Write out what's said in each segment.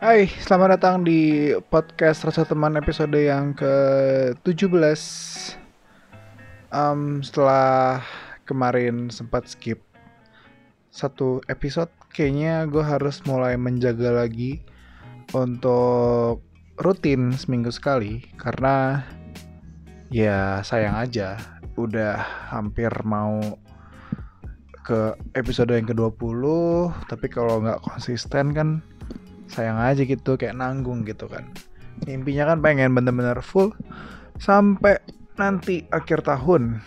Hai, selamat datang di podcast Rasa Teman episode yang ke-17 um, Setelah kemarin sempat skip satu episode Kayaknya gue harus mulai menjaga lagi untuk rutin seminggu sekali. Karena ya sayang aja udah hampir mau ke episode yang ke-20 Tapi kalau nggak konsisten kan sayang aja gitu kayak nanggung gitu kan. Intinya kan pengen bener-bener full sampai nanti akhir tahun.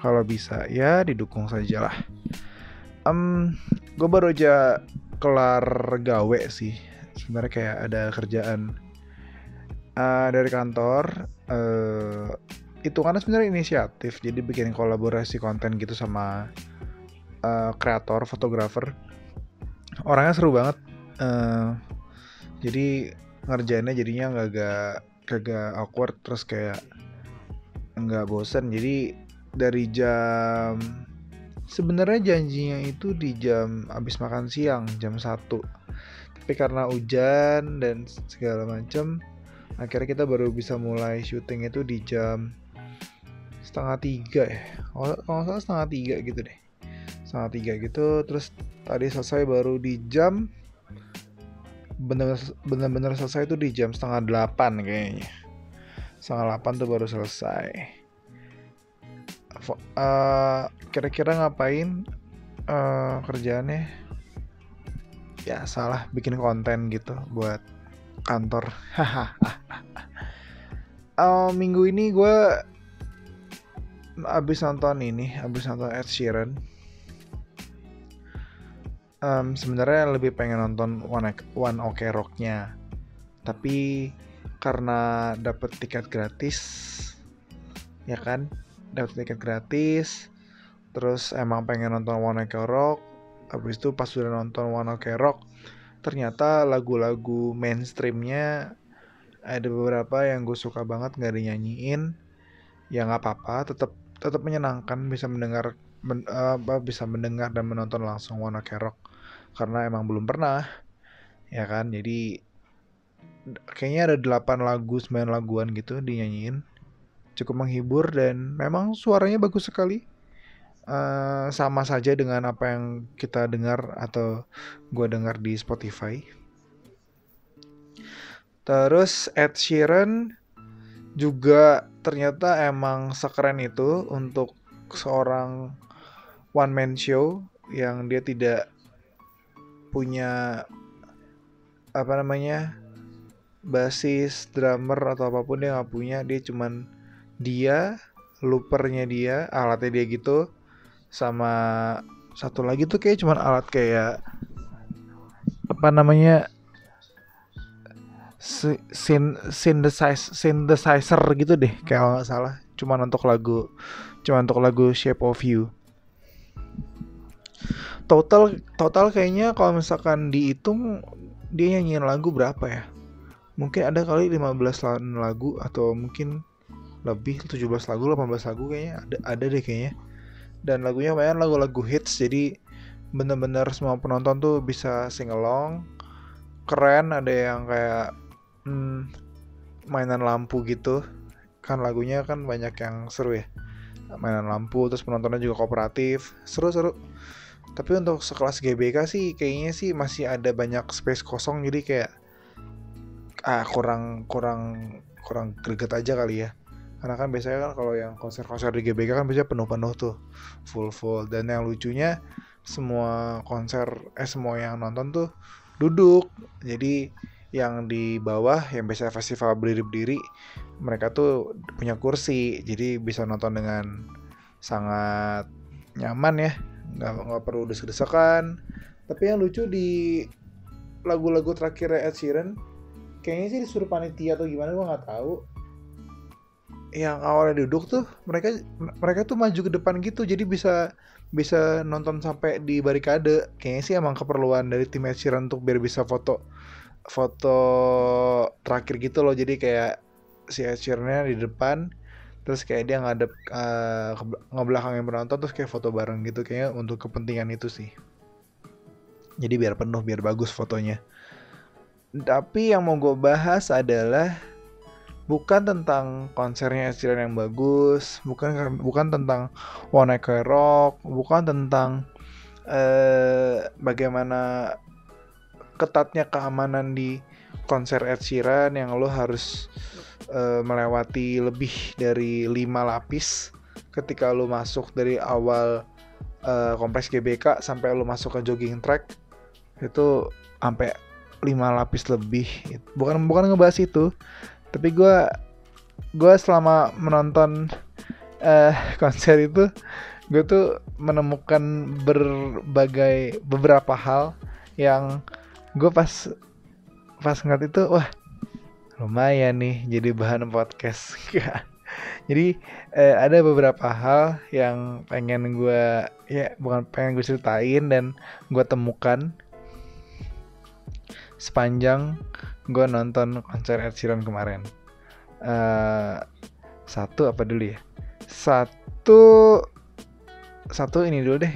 Kalau bisa ya didukung saja lah um, gue baru aja kelar gawe sih. Sebenarnya kayak ada kerjaan uh, dari kantor uh, itu karena sebenarnya inisiatif. Jadi bikin kolaborasi konten gitu sama uh, kreator fotografer. Orangnya seru banget uh, jadi ngerjainnya jadinya nggak agak kagak awkward terus kayak nggak bosen. Jadi dari jam sebenarnya janjinya itu di jam habis makan siang jam 1 tapi karena hujan dan segala macam akhirnya kita baru bisa mulai syuting itu di jam setengah tiga ya. Kalau nggak salah setengah tiga gitu deh. Setengah tiga gitu terus tadi selesai baru di jam bener-bener selesai itu di jam setengah delapan kayaknya. Setengah delapan tuh baru selesai. Uh, kira-kira ngapain uh, kerjaannya? Ya salah bikin konten gitu buat kantor. Uh, minggu ini gue abis nonton ini abis nonton Ed Sheeran um, sebenarnya lebih pengen nonton One, One Ok Rocknya. Tapi karena dapet tiket gratis ya kan? Dapet tiket gratis terus emang pengen nonton One Ok Rock habis itu pas sudah nonton One Ok Rock ternyata lagu-lagu mainstreamnya ada beberapa yang gue suka banget nggak dinyanyiin ya nggak apa-apa tetap tetap menyenangkan bisa mendengar men, uh, bisa mendengar dan menonton langsung One Ok Rock karena emang belum pernah ya kan? Jadi kayaknya ada 8 lagu 9 laguan gitu dinyanyiin. Cukup menghibur dan memang suaranya bagus sekali. Uh, sama saja dengan apa yang kita dengar atau gue dengar di Spotify. Terus Ed Sheeran juga ternyata emang sekeren itu untuk seorang one man show yang dia tidak punya apa namanya basis drummer atau apa pun dia nggak punya. Dia cuman dia loopernya dia alatnya dia gitu sama satu lagi tuh kayak cuman alat kayak apa namanya sin synthesizer synthesizer gitu deh kayak nggak salah. Cuman untuk lagu cuman untuk lagu Shape of You total total kayaknya kalau misalkan dihitung dia nyanyiin lagu berapa ya? Mungkin ada kali 15 lagu atau mungkin lebih 17 lagu 18 lagu kayaknya ada ada deh kayaknya. Dan lagunya banyak lagu-lagu hits jadi bener-bener semua penonton tuh bisa sing along. Keren ada yang kayak hmm, mainan lampu gitu. Kan lagunya kan banyak yang seru ya. Mainan lampu terus penontonnya juga kooperatif. Seru-seru tapi untuk sekelas GBK sih kayaknya sih masih ada banyak space kosong jadi kayak ah kurang kurang kurang greget aja kali ya. Karena kan biasanya kan kalau yang konser-konser di GBK kan biasanya penuh-penuh tuh full full. Dan yang lucunya semua konser eh semua yang nonton tuh duduk. Jadi yang di bawah yang biasanya festival berdiri-berdiri mereka tuh punya kursi. Jadi bisa nonton dengan sangat nyaman ya nggak nggak perlu desek-desekan. Tapi yang lucu di lagu-lagu terakhir Ed Sheeran kayaknya sih disuruh panitia atau gimana gue nggak tahu. Yang awalnya duduk tuh mereka mereka tuh maju ke depan gitu jadi bisa bisa nonton sampai di barikade. Kayaknya sih emang keperluan dari tim Ed Sheeran untuk biar bisa foto foto terakhir gitu loh. Jadi kayak si Ed Sheeran di depan terus kayak dia ngadep uh, ngebelakangin penonton terus kayak foto bareng gitu kayaknya untuk kepentingan itu sih. Jadi biar penuh biar bagus fotonya. Tapi yang mau gue bahas adalah bukan tentang konsernya Ed Sheeran yang bagus, bukan bukan tentang Wanna Rock, bukan tentang uh, bagaimana ketatnya keamanan di konser Ed Sheeran yang lo harus uh, melewati lebih dari lima lapis ketika lo masuk dari awal uh, kompleks GBK sampai lo masuk ke jogging track itu sampai lima lapis lebih. Bukan bukan ngebahas itu tapi gue gue selama menonton uh, konser itu gue tuh menemukan berbagai beberapa hal yang gue pas pas ngeliat itu wah lumayan nih jadi bahan podcast jadi eh, ada beberapa hal yang pengen gue ya bukan pengen gue ceritain dan gue temukan sepanjang gue nonton konser Ed Sheeran kemarin. Uh, satu apa dulu ya? Satu satu ini dulu deh.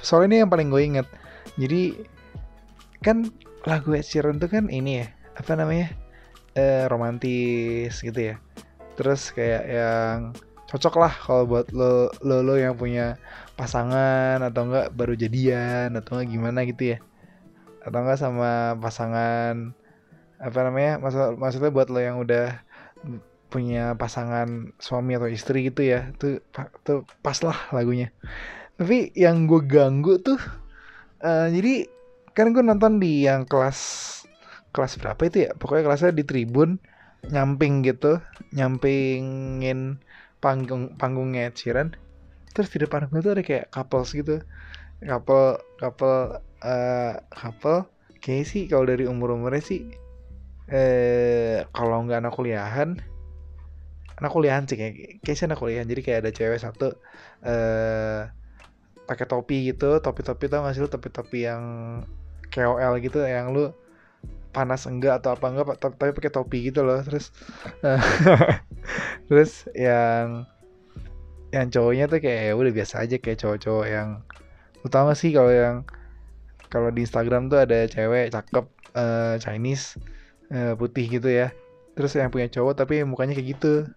Soal ini yang paling gue inget. Jadi kan lagu Ed Sheeran tuh kan ini ya apa namanya uh, romantis gitu ya. Terus kayak yang cocok lah kalau buat lo, lo lo yang punya pasangan atau enggak baru jadian atau enggak gimana gitu ya atau enggak sama pasangan apa namanya maksud maksudnya buat lo yang udah punya pasangan suami atau istri gitu ya tuh tuh pas lah lagunya tapi yang gue ganggu tuh uh, jadi kan gue nonton di yang kelas kelas berapa itu ya? Pokoknya kelasnya di tribun nyamping gitu nyampingin panggung panggungnya Ed terus di depan gue tuh ada kayak couples gitu. Couple couple uh, couple kayak sih kalau dari umur umurnya sih eh kalau nggak anak kuliahan anak kuliahan sih kayak kayaknya anak kuliahan. Jadi kayak ada cewek satu eh pakai topi gitu topi topi tau gak sih lu? Topi topi yang KOL gitu yang lu panas enggak atau apa enggak tapi pakai topi gitu loh terus terus yang yang cowoknya tuh kayak ya udah biasa aja kayak cowok-cowok yang gak sih kalau yang kalau di Instagram tuh ada cewek cakep uh, Chinese uh, putih gitu ya terus yang punya cowok tapi mukanya kayak gitu.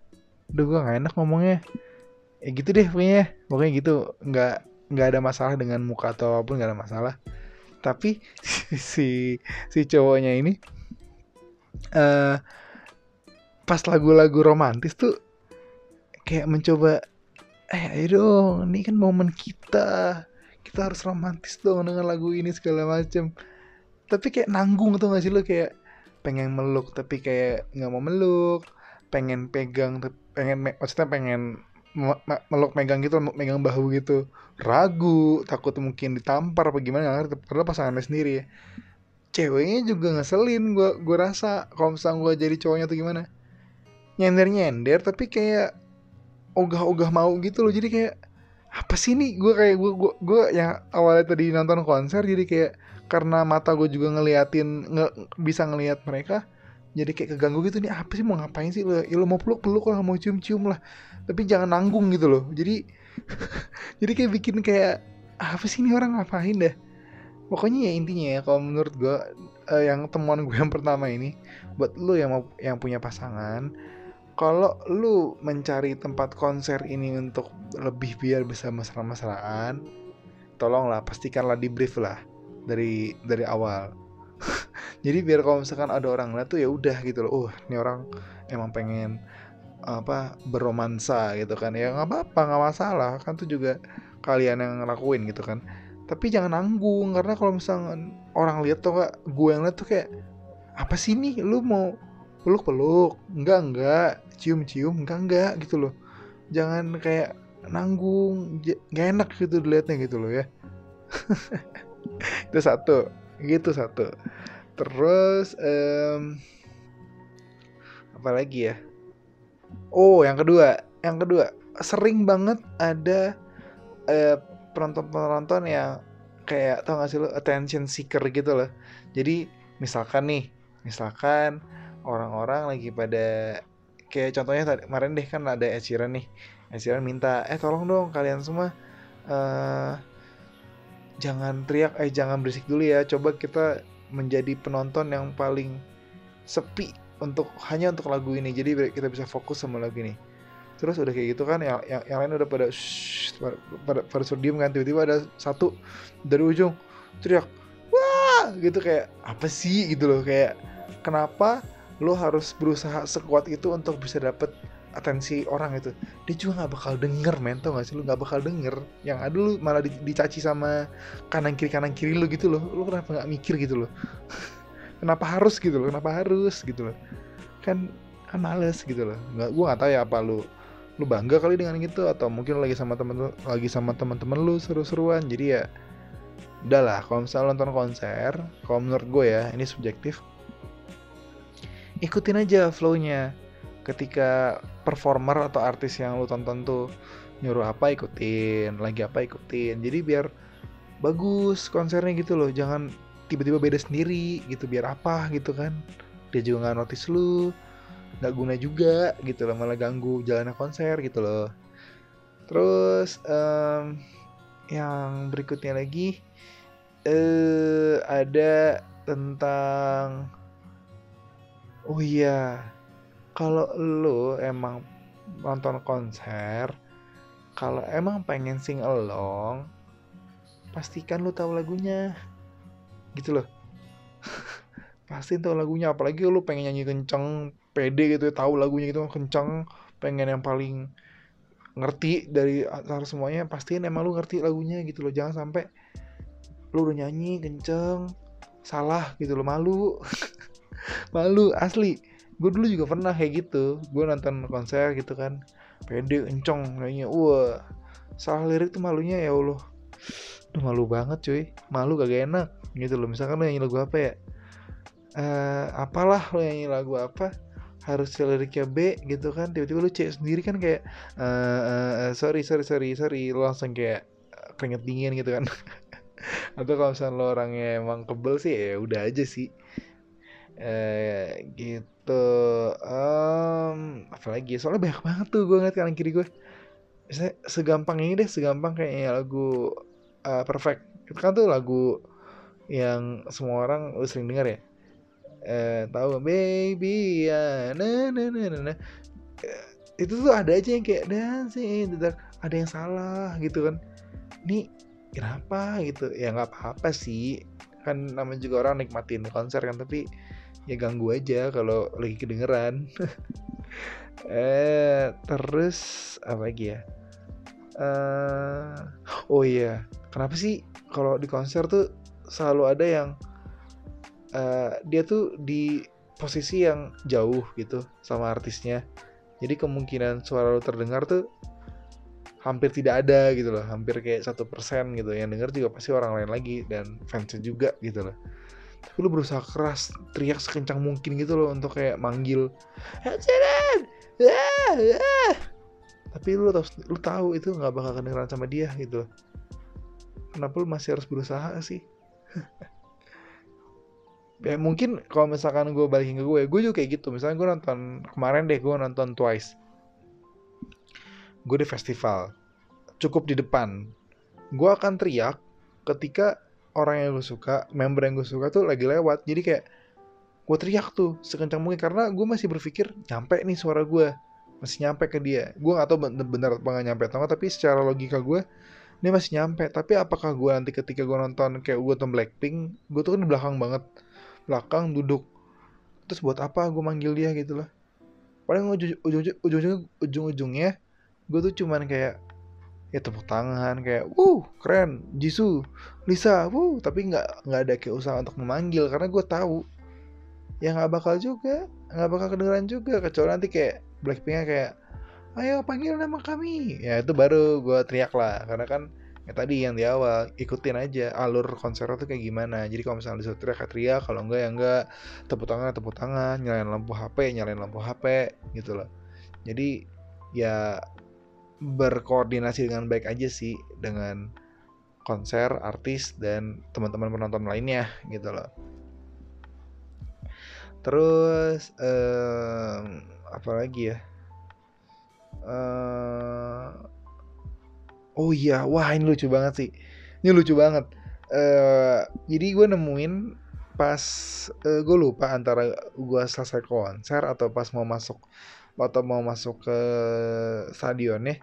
Duh gue gak enak ngomongnya. Ya gitu deh pokoknya pokoknya gitu. Nggak nggak ada masalah dengan muka atau apa pun nggak ada masalah tapi si si cowoknya ini uh, pas lagu-lagu romantis tuh kayak mencoba eh ayo dong ini kan momen kita. Kita harus romantis dong dengan lagu ini segala macem. Tapi kayak nanggung tuh gak sih lo? Kayak pengen meluk tapi kayak nggak mau meluk. Pengen pegang pengen maksudnya pengen meluk megang gitu megang bahu gitu. Ragu takut mungkin ditampar apa gimana nggak ngerti. Padahal pasangannya sendiri ya. Ceweknya juga ngeselin gue gue rasa. Kalau misalnya gue jadi cowoknya tuh gimana? Nyender nyender tapi kayak ogah-ogah mau gitu loh. Jadi kayak apa sih nih gue kayak gue gue gue yang awalnya tadi nonton konser jadi kayak karena mata gue juga ngeliatin nge, bisa ngeliat mereka jadi kayak keganggu gitu nih apa sih mau ngapain sih? Lo ya lo mau peluk peluk lah mau cium cium lah. Tapi jangan nanggung gitu loh. Jadi jadi kayak bikin kayak apa sih ini orang ngapain dah pokoknya ya intinya ya kalau menurut gue uh, yang temuan gue yang pertama ini buat lo yang mau yang punya pasangan kalau lu mencari tempat konser ini untuk lebih biar bisa mesra-mesraan, tolonglah pastikanlah di brief lah dari dari awal. Jadi biar kalau misalkan ada orang lihat tuh ya udah gitu loh, uh ini orang emang pengen apa berromansa gitu kan. Ya nggak apa-apa nggak masalah. Kan tuh juga kalian yang ngelakuin gitu kan. Tapi jangan nanggung karena kalau misalkan orang lihat tuh gak gue yang lihat tuh kayak apa sih nih? Lu mau peluk peluk enggak enggak cium cium enggak enggak gitu loh. Jangan kayak nanggung gak enak gitu dilihatnya gitu loh ya. Itu satu gitu satu. Terus um, apa lagi ya? Oh yang kedua yang kedua. Sering banget ada uh, penonton-penonton yang kayak tau gak sih lo attention seeker gitu loh. Jadi misalkan nih misalkan orang-orang lagi pada kayak contohnya tadi kemarin deh kan ada Ed Sheeran nih. Ed Sheeran minta eh tolong dong kalian semua uh, jangan teriak eh jangan berisik dulu ya. Coba kita menjadi penonton yang paling sepi untuk hanya untuk lagu ini. Jadi kita bisa fokus sama lagu ini. Terus udah kayak gitu kan yang yang, yang lain udah pada shh, pada pada, pada kan. Tiba-tiba ada satu dari ujung teriak wah! Gitu kayak apa sih? Gitu loh. Kayak kenapa lo harus berusaha sekuat itu untuk bisa dapet atensi orang itu. Dia juga nggak bakal denger men tau gak sih? Lu nggak bakal denger. Yang ada lu malah dicaci sama kanan kiri kanan kiri lu gitu loh. Lu kenapa nggak mikir gitu loh? Kenapa harus gitu loh? Kenapa harus gitu loh? Kan kan males gitu loh. Nggak gua nggak tahu ya apa lu lu bangga kali dengan gitu atau mungkin lagi sama temen lagi sama teman-teman lu seru-seruan. Jadi ya udahlah kalau misalnya nonton konser kalau menurut gue ya ini subjektif. Ikutin aja flownya ketika performer atau artis yang lu tonton tuh nyuruh apa ikutin lagi apa ikutin. Jadi biar bagus konsernya gitu loh. Jangan tiba-tiba beda sendiri gitu biar apa gitu kan. Dia juga nggak notice lu nggak guna juga gitu loh malah ganggu jalannya konser gitu loh. Terus um, yang berikutnya lagi uh, ada tentang oh iya kalau lo emang nonton konser kalau emang pengen sing along pastikan lo tahu lagunya. Gitu loh. Pasti tahu lagunya apalagi lo pengen nyanyi kenceng pede gitu ya tahu lagunya gitu kenceng pengen yang paling ngerti dari antara semuanya pastiin emang lu ngerti lagunya gitu loh. Jangan sampai lu udah nyanyi kenceng salah gitu loh malu. Malu asli gue dulu juga pernah kayak gitu. Gue nonton konser gitu kan. Pede kenceng kayaknya wah salah lirik tuh malunya ya allah. Duh malu banget cuy. Malu gak enak gitu loh. Misalkan lu nyanyi lagu apa ya? Uh, apalah lo nyanyi lagu apa? Harus liriknya B gitu kan. Tiba-tiba lu cek sendiri kan kayak uh, uh, sorry sorry sorry sorry. Lu langsung kayak keringet dingin gitu kan. Atau kalau misalnya lo orangnya emang kebel sih ya udah aja sih eh gitu um, apalagi? Soalnya banyak banget tuh gue ngeliat kanan kiri gue Misalnya segampang ini deh segampang kayaknya lagu uh, perfect. Itu kan tuh lagu yang semua orang sering dengar ya? Eh, tahu baby ya nah nah nah nah, nah. itu tuh ada aja yang kayak dancing ada yang salah gitu kan. Ini kenapa gitu? Ya nggak apa-apa sih. Kan namanya juga orang nikmatin konser kan tapi ya ganggu aja kalau lagi kedengeran. Eh terus apa lagi ya? Uh, oh iya kenapa sih kalau di konser tuh selalu ada yang uh, dia tuh di posisi yang jauh gitu sama artisnya. Jadi kemungkinan suara lo terdengar tuh hampir tidak ada gitu loh hampir kayak satu persen gitu. Yang denger juga pasti orang lain lagi dan fansnya juga gitu loh tapi lu berusaha keras teriak sekencang mungkin gitu loh untuk kayak manggil Hajaran ah, ah. tapi lu tahu lu tahu itu nggak bakal kedengeran sama dia gitu kenapa lu masih harus berusaha sih. Ya mungkin kalau misalkan gue balikin ke gue gue juga kayak gitu. Misalnya gue nonton kemarin deh gue nonton Twice. Gue di festival cukup di depan. Gue akan teriak ketika orang yang gue suka member yang gue suka tuh lagi lewat. Jadi kayak gue teriak tuh sekencang mungkin karena gue masih berpikir nyampe nih suara gue masih nyampe ke dia. Gue gak tau bener apa nggak nyampe atau tapi secara logika gue ini masih nyampe. Tapi apakah gue nanti ketika gue nonton kayak gue nonton Blackpink gue tuh kan di belakang banget. Belakang duduk. Terus buat apa gue manggil dia gitu lah paling ujung ujung ujung ujung ujungnya gue tuh cuman kayak ya tepuk tangan kayak wuh keren Jisoo Lisa wuh. Tapi nggak nggak ada kayak usaha untuk memanggil karena gue tahu. Ya nggak bakal juga nggak bakal kedengeran juga kecuali nanti kayak Blackpinknya kayak ayo panggil nama kami. Ya itu baru gue teriak lah karena kan ya tadi yang di awal ikutin aja alur konser itu kayak gimana. Jadi kalau misalnya disuruh teriak teriak kalau enggak ya enggak tepuk tangan tepuk tangan nyalain lampu HP nyalain lampu HP gitu loh. Jadi ya berkoordinasi dengan baik aja sih dengan konser artis dan teman-teman penonton lainnya gitu loh. Terus um, apa lagi ya? Uh, oh iya wah ini lucu banget sih. Ini lucu banget. Uh, jadi gue nemuin pas uh, gue lupa antara gue selesai konser atau pas mau masuk atau mau masuk ke stadion ya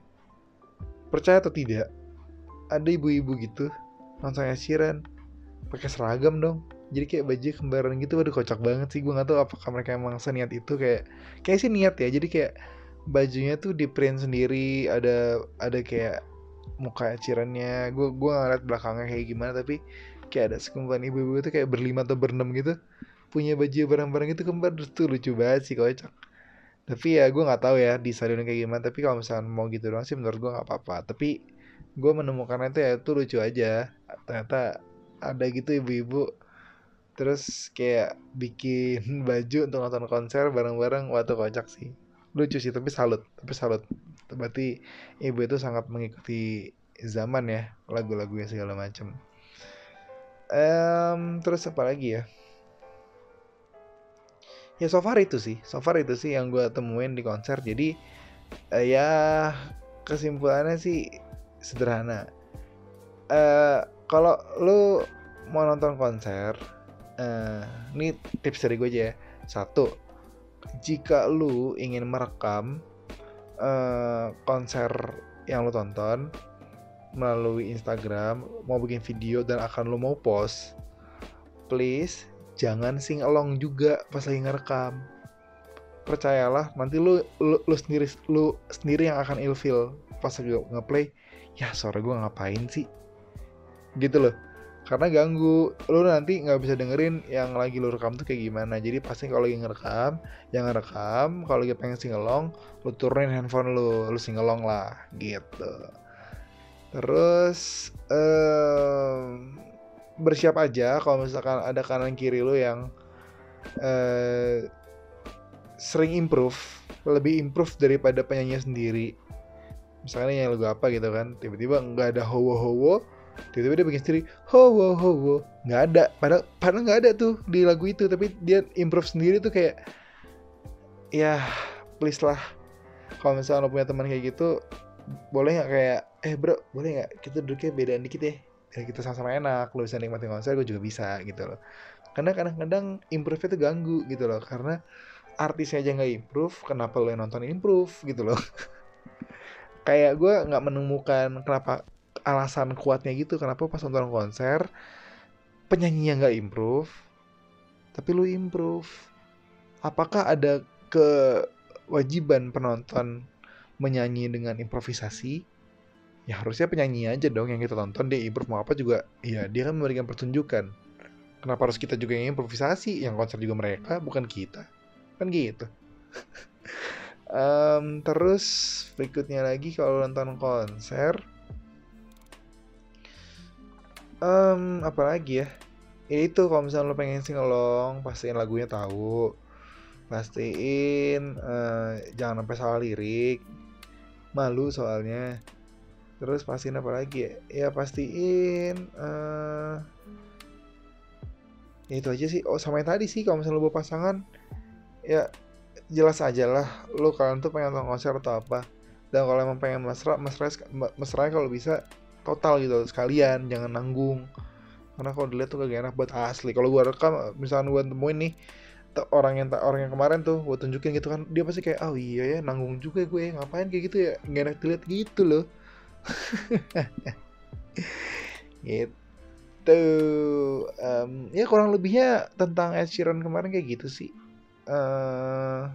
percaya atau tidak ada ibu-ibu gitu nonton Sheeran pakai seragam dong. Jadi kayak baju kembaran gitu waduh kocak banget sih. Gue nggak tahu apakah mereka emang seniat itu kayak kayak sih niat ya. Jadi kayak bajunya tuh di print sendiri ada ada kayak muka Ed Sheerannya gue gue ngeliat belakangnya kayak gimana tapi kayak ada sekumpulan ibu-ibu itu kayak berlima atau berenam gitu punya baju barang-barang itu kembar. Tuh lucu banget sih kocak tapi ya gue nggak tahu ya di stadion kayak gimana. Tapi kalau misalnya mau gitu doang sih menurut gue nggak apa-apa. Tapi gue menemukan itu ya itu lucu aja. Ternyata ada gitu ibu-ibu. Terus kayak bikin baju untuk nonton konser bareng-bareng. Waktu kocak sih. Lucu sih tapi salut. Tapi salut. Berarti ibu itu sangat mengikuti zaman ya lagu-lagunya segala macam um, terus apa lagi ya ya so far itu sih. So far itu sih yang gue temuin di konser. Jadi uh, ya kesimpulannya sih sederhana. Uh, kalau lu mau nonton konser uh, ini tips dari gue aja ya. Satu jika lu ingin merekam uh, konser yang lu tonton melalui Instagram mau bikin video dan akan lu mau post please jangan sing along juga pas lagi ngerekam. Percayalah nanti lu lu, lu sendiri lu sendiri yang akan ilfil. Pas lagi ngeplay ya suara gue ngapain sih? Gitu loh. Karena ganggu. Lu nanti nggak bisa dengerin yang lagi lu rekam tuh kayak gimana. Jadi pasti kalau lagi ngerekam yang ngerekam kalau lagi pengen singelong lu turunin handphone lu lu singelong lah gitu. Terus um, bersiap aja kalau misalkan ada kanan kiri lo yang uh, sering improve lebih improve daripada penyanyi sendiri. Misalnya yang lagu apa gitu kan tiba-tiba nggak ada howo howo tiba-tiba dia bikin sendiri howo howo nggak ada. Padahal padahal nggak ada tuh di lagu itu tapi dia improve sendiri tuh kayak ya please lah. Kalau misalnya lo punya teman kayak gitu boleh nggak kayak eh bro boleh nggak? Kita duduknya bedaan dikit ya ya kita sama-sama enak lo bisa nikmatin konser gue juga bisa gitu loh. Karena kadang-kadang improve itu ganggu gitu loh. Karena artisnya aja nggak improve kenapa lo yang nonton improve gitu loh. Kayak gue nggak menemukan kenapa alasan kuatnya gitu kenapa pas nonton konser penyanyinya nggak improve tapi lo improve. Apakah ada kewajiban penonton menyanyi dengan improvisasi ya harusnya penyanyi aja dong yang kita tonton dia improve mau apa juga ya dia kan memberikan pertunjukan. Kenapa harus kita juga yang improvisasi? Yang konser juga mereka bukan kita. Kan gitu. Um, terus berikutnya lagi kalau nonton konser. Um, apa lagi ya? Ya itu kalau misalnya lo pengen singelong pastiin lagunya tahu. Pastiin uh, jangan sampai salah lirik. Malu soalnya terus pastiin apa lagi ya? Ya pastiin uh, ya itu aja sih. Oh sama yang tadi sih kalau misalnya lo bawa pasangan ya jelas aja lah lo kalian tuh pengen nonton konser atau apa. Dan kalau emang pengen mesra mesra mesra kalau bisa total gitu sekalian jangan nanggung. Karena kalau dilihat tuh gak enak buat asli. Kalau gua rekam misalnya gua temuin nih orang yang orang yang kemarin tuh gue tunjukin gitu kan dia pasti kayak oh iya ya nanggung juga gue ngapain kayak gitu ya? Nggak enak dilihat gitu loh gitu. Um, ya kurang lebihnya tentang Ed Sheeran kemarin kayak gitu sih. Uh,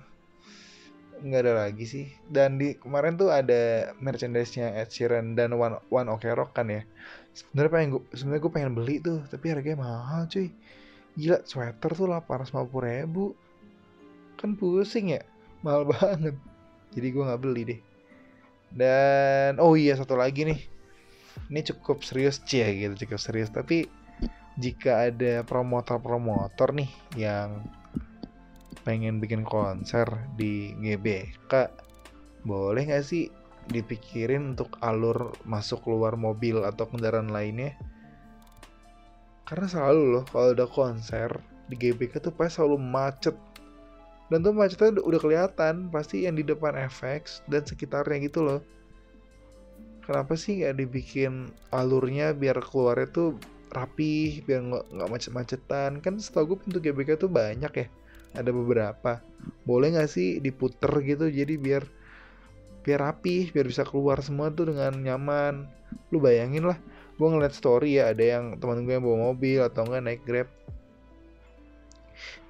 nggak ada lagi sih. Dan di kemarin tuh ada merchandise-nya Ed Sheeran dan One One Ok Rock kan ya. Sebenarnya pengen gue sebenarnya gue pengen beli tuh tapi harganya mahal cuy. Gila sweater tuh 850 ribu. Kan pusing ya? Mahal banget. Jadi gue nggak beli deh dan oh iya satu lagi nih. Ini cukup serius cie gitu cukup serius. Tapi jika ada promotor-promotor nih yang pengen bikin konser di GBK boleh nggak sih dipikirin untuk alur masuk keluar mobil atau kendaraan lainnya? Karena selalu loh kalau ada konser di GBK tuh pasti selalu macet dan tuh macetnya udah, kelihatan pasti yang di depan FX dan sekitarnya gitu loh. Kenapa sih nggak dibikin alurnya biar keluarnya tuh rapi biar nggak macet-macetan? Kan setahu gue pintu GBK tuh banyak ya. Ada beberapa. Boleh nggak sih diputer gitu? Jadi biar biar rapi biar bisa keluar semua tuh dengan nyaman. Lu bayangin lah gue ngeliat story ya ada yang teman gue yang bawa mobil atau enggak naik grab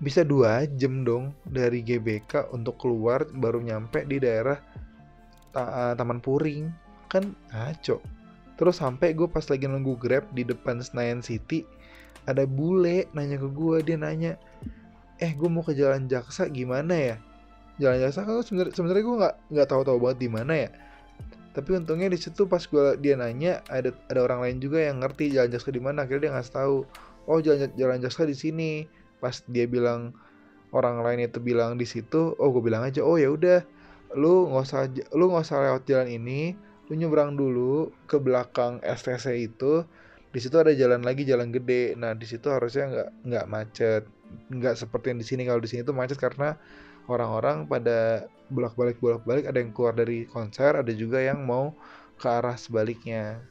bisa dua jam dong dari GBK untuk keluar baru nyampe di daerah ta Taman Puring. Kan ngaco. Terus sampai gue pas lagi nunggu grab di depan Senayan City ada bule nanya ke gue dia nanya eh gue mau ke Jalan Jaksa gimana ya? Jalan Jaksa kan sebenarnya sebenarnya gue nggak nggak tahu-tahu banget di mana ya. Tapi untungnya di situ pas gue dia nanya ada ada orang lain juga yang ngerti Jalan Jaksa di mana. Akhirnya dia ngasih tahu oh Jalan Jalan Jaksa di sini pas dia bilang orang lain itu bilang di situ oh gue bilang aja oh ya udah lu nggak usah lu nggak usah lewat jalan ini lu nyebrang dulu ke belakang STC itu di situ ada jalan lagi jalan gede. Nah di situ harusnya nggak nggak macet. Nggak seperti yang di sini. Kalau di sini tuh macet karena orang-orang pada bolak-balik bolak-balik. Ada yang keluar dari konser ada juga yang mau ke arah sebaliknya.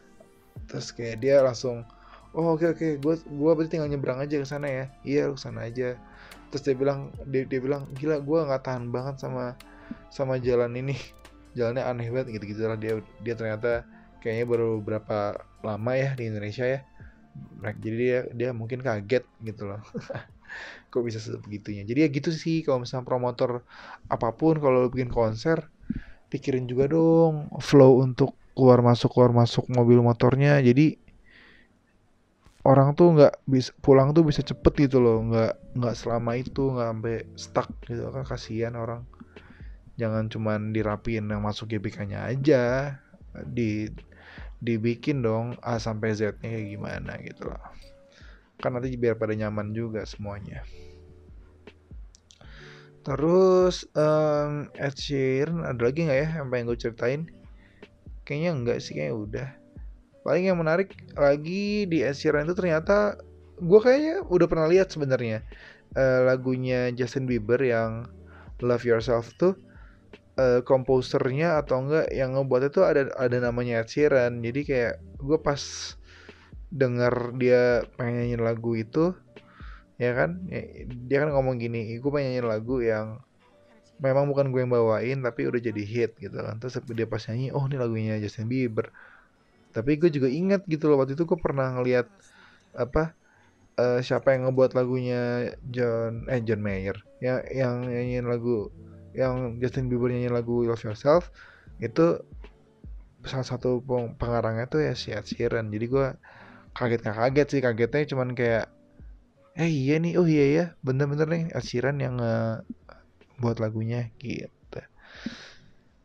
Terus kayak dia langsung oh oke okay, oke. Okay. gue gua berarti tinggal nyebrang aja ke sana ya? Iya ke sana aja. Terus dia bilang dia, dia bilang gila gue nggak tahan banget sama sama jalan ini. Jalannya aneh banget gitu gitu lah. Dia dia ternyata kayaknya baru berapa lama ya di Indonesia ya? Jadi dia dia mungkin kaget gitu loh. Kok bisa sebegitunya? Jadi ya gitu sih kalau misalnya promotor apa pun kalau bikin konser pikirin juga dong flow untuk keluar masuk keluar masuk mobil motornya. Jadi orang tuh nggak bisa pulang tuh bisa cepet gitu loh nggak nggak selama itu nggak sampai stuck gitu. Kan kasihan orang. Jangan cuman dirapiin yang masuk GBK-nya aja. Di dibikin dong A sampai Z-nya kayak gimana gitu loh. Kan nanti biar pada nyaman juga semuanya. Terus um, Ed Sheeran ada lagi nggak ya yang pengen gue ceritain? Kayaknya enggak sih kayaknya udah paling yang menarik lagi di Ed itu ternyata gue kayaknya udah pernah lihat sebenarnya uh, lagunya Justin Bieber yang Love Yourself tuh uh, komposernya atau enggak yang ngebuat itu ada ada namanya Ed jadi kayak gue pas denger dia pengen nyanyiin lagu itu ya kan? Ya, dia kan ngomong gini gue pengen nyanyiin lagu yang memang bukan gue yang bawain tapi udah jadi hit gitu kan. Terus dia pas nyanyi oh ini lagunya Justin Bieber tapi gue juga ingat gitu loh waktu itu gue pernah ngeliat apa uh, siapa yang ngebuat lagunya John eh John Mayer. Ya yang nyanyiin lagu yang Justin Bieber nyanyi lagu Love Yourself itu salah satu pengarangnya tuh ya si Ed Sheeran. Jadi gue kaget gak kaget sih kagetnya cuman kayak eh iya nih oh iya ya bener-bener nih Ed Sheeran yang uh, buat lagunya gitu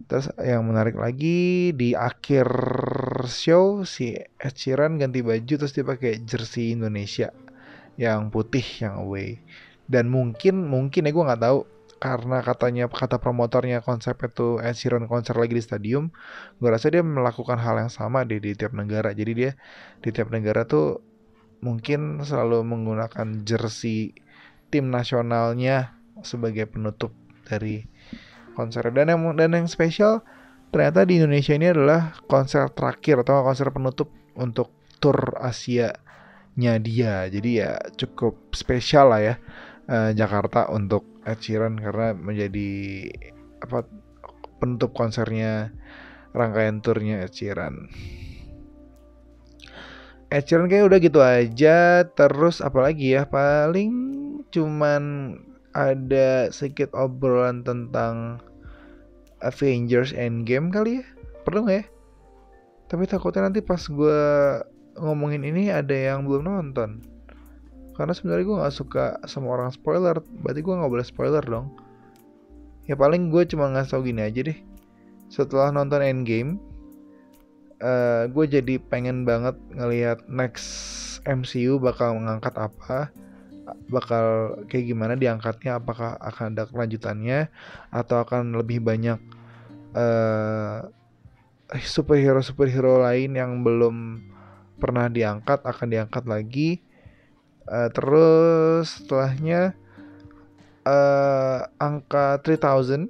terus yang menarik lagi di akhir show si Ed Sheeran ganti baju terus dia pakai jersey Indonesia yang putih yang away. Dan mungkin mungkin ya gue nggak tahu. Karena katanya kata promotornya konsep itu Ed Sheeran konser lagi di stadium gue rasa dia melakukan hal yang sama di, di tiap negara. Jadi dia di tiap negara tuh mungkin selalu menggunakan jersey tim nasionalnya sebagai penutup dari konser. Dan yang dan yang spesial ternyata di Indonesia ini adalah konser terakhir atau konser penutup untuk tour Asia nya dia. Jadi ya cukup spesial lah ya uh, Jakarta untuk Ed Sheeran karena menjadi apa penutup konsernya rangkaian turnya Ed Sheeran. Ed Sheeran kayak udah gitu aja. Terus apalagi ya? Paling cuman ada sedikit obrolan tentang Avengers Endgame kali ya? Perlu nggak ya? Tapi takutnya nanti pas gue ngomongin ini ada yang belum nonton. Karena sebenarnya gue nggak suka sama orang spoiler. Berarti gue nggak boleh spoiler dong. Ya paling gue cuma ngasih tau gini aja deh. Setelah nonton Endgame uh, gue jadi pengen banget ngelihat next MCU bakal mengangkat apa bakal kayak gimana diangkatnya apakah akan ada kelanjutannya? Atau akan lebih banyak uh, superhero superhero lain yang belum pernah diangkat akan diangkat lagi? Uh, terus setelahnya uh, angka 3000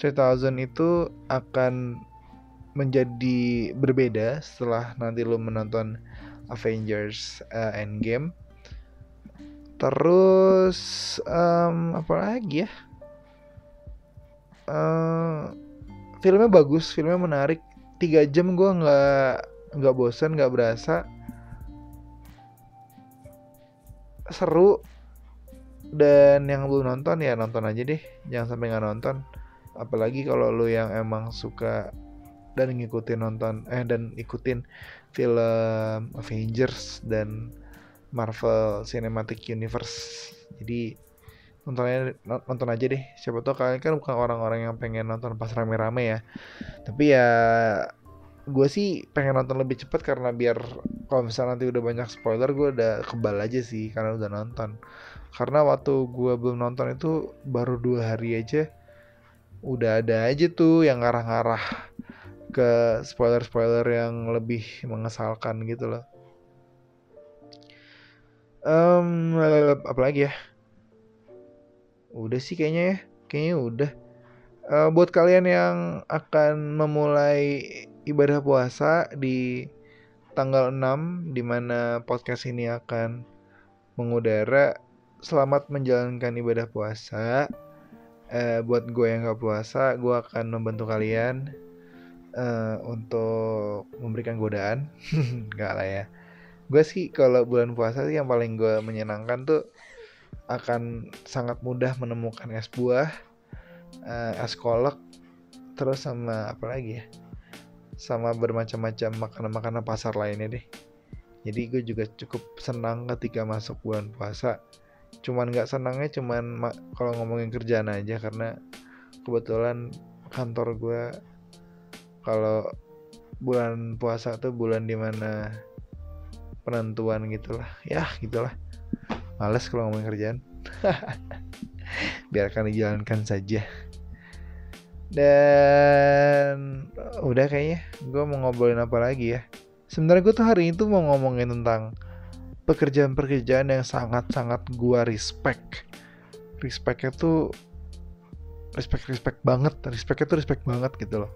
3000 itu akan menjadi berbeda setelah nanti lo menonton Avengers uh, Endgame terus um, apa lagi ya? Uh, filmnya bagus filmnya menarik. Tiga jam gue nggak nggak bosan nggak berasa. Seru. Dan yang belum nonton ya nonton aja deh. Jangan sampai nggak nonton. Apalagi kalau lu yang emang suka dan ngikutin nonton eh dan ikutin film Avengers dan Marvel Cinematic Universe. Jadi nonton aja, nonton aja deh. Siapa tau kalian kan bukan orang-orang yang pengen nonton pas rame-rame ya. Tapi ya gue sih pengen nonton lebih cepat karena biar kalau misalnya nanti udah banyak spoiler gue udah kebal aja sih karena udah nonton. Karena waktu gue belum nonton itu baru dua hari aja udah ada aja tuh yang ngarah-ngarah ke spoiler-spoiler yang lebih mengesalkan gitu loh um, apa lagi ya? Udah sih kayaknya ya. Kayaknya udah. Uh, buat kalian yang akan memulai ibadah puasa di tanggal 6 di mana podcast ini akan mengudara selamat menjalankan ibadah puasa. Uh, buat gue yang gak puasa gue akan membantu kalian uh, untuk memberikan godaan. Nggak lah ya gue sih kalau bulan puasa sih yang paling gue menyenangkan tuh akan sangat mudah menemukan es buah uh, es kolak terus sama apa lagi ya? Sama bermacam-macam makanan-makanan pasar lainnya deh. Jadi gue juga cukup senang ketika masuk bulan puasa. Cuman nggak senangnya cuman kalau ngomongin kerjaan aja karena kebetulan kantor gue kalau bulan puasa tuh bulan di mana penentuan gitulah. Ya gitulah. Males kalau ngomongin kerjaan. Biarkan dijalankan saja. Dan udah kayaknya gue mau ngobrolin apa lagi ya. Sebenarnya gue tuh hari itu mau ngomongin tentang pekerjaan-pekerjaan yang sangat-sangat gue respect. Respectnya tuh respect respect banget. Respectnya tuh respect banget gitu loh.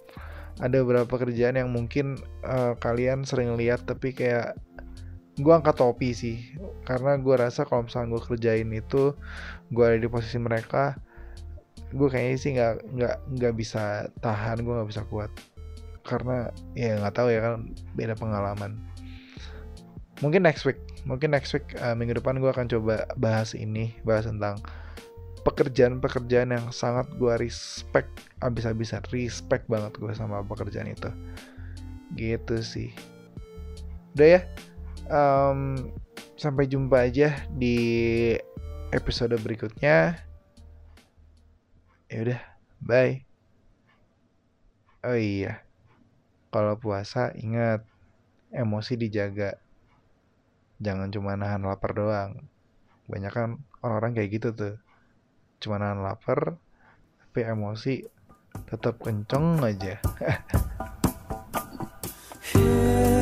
Ada beberapa kerjaan yang mungkin uh, kalian sering lihat tapi kayak gue angkat topi sih karena gue rasa kalau misalnya gue kerjain itu gue ada di posisi mereka gue kayaknya sih nggak nggak nggak bisa tahan gue nggak bisa kuat. Karena ya nggak tahu ya kan beda pengalaman. Mungkin next week mungkin next week uh, minggu depan gue akan coba bahas ini bahas tentang pekerjaan-pekerjaan yang sangat gue respect abis-abisan respect banget gue sama pekerjaan itu. Gitu sih. Udah ya um, sampai jumpa aja di episode berikutnya. Ya udah bye. Oh iya kalau puasa ingat emosi dijaga. Jangan cuma nahan lapar doang. Banyak kan orang-orang kayak gitu tuh. Cuma nahan lapar tapi emosi tetap kenceng aja. maca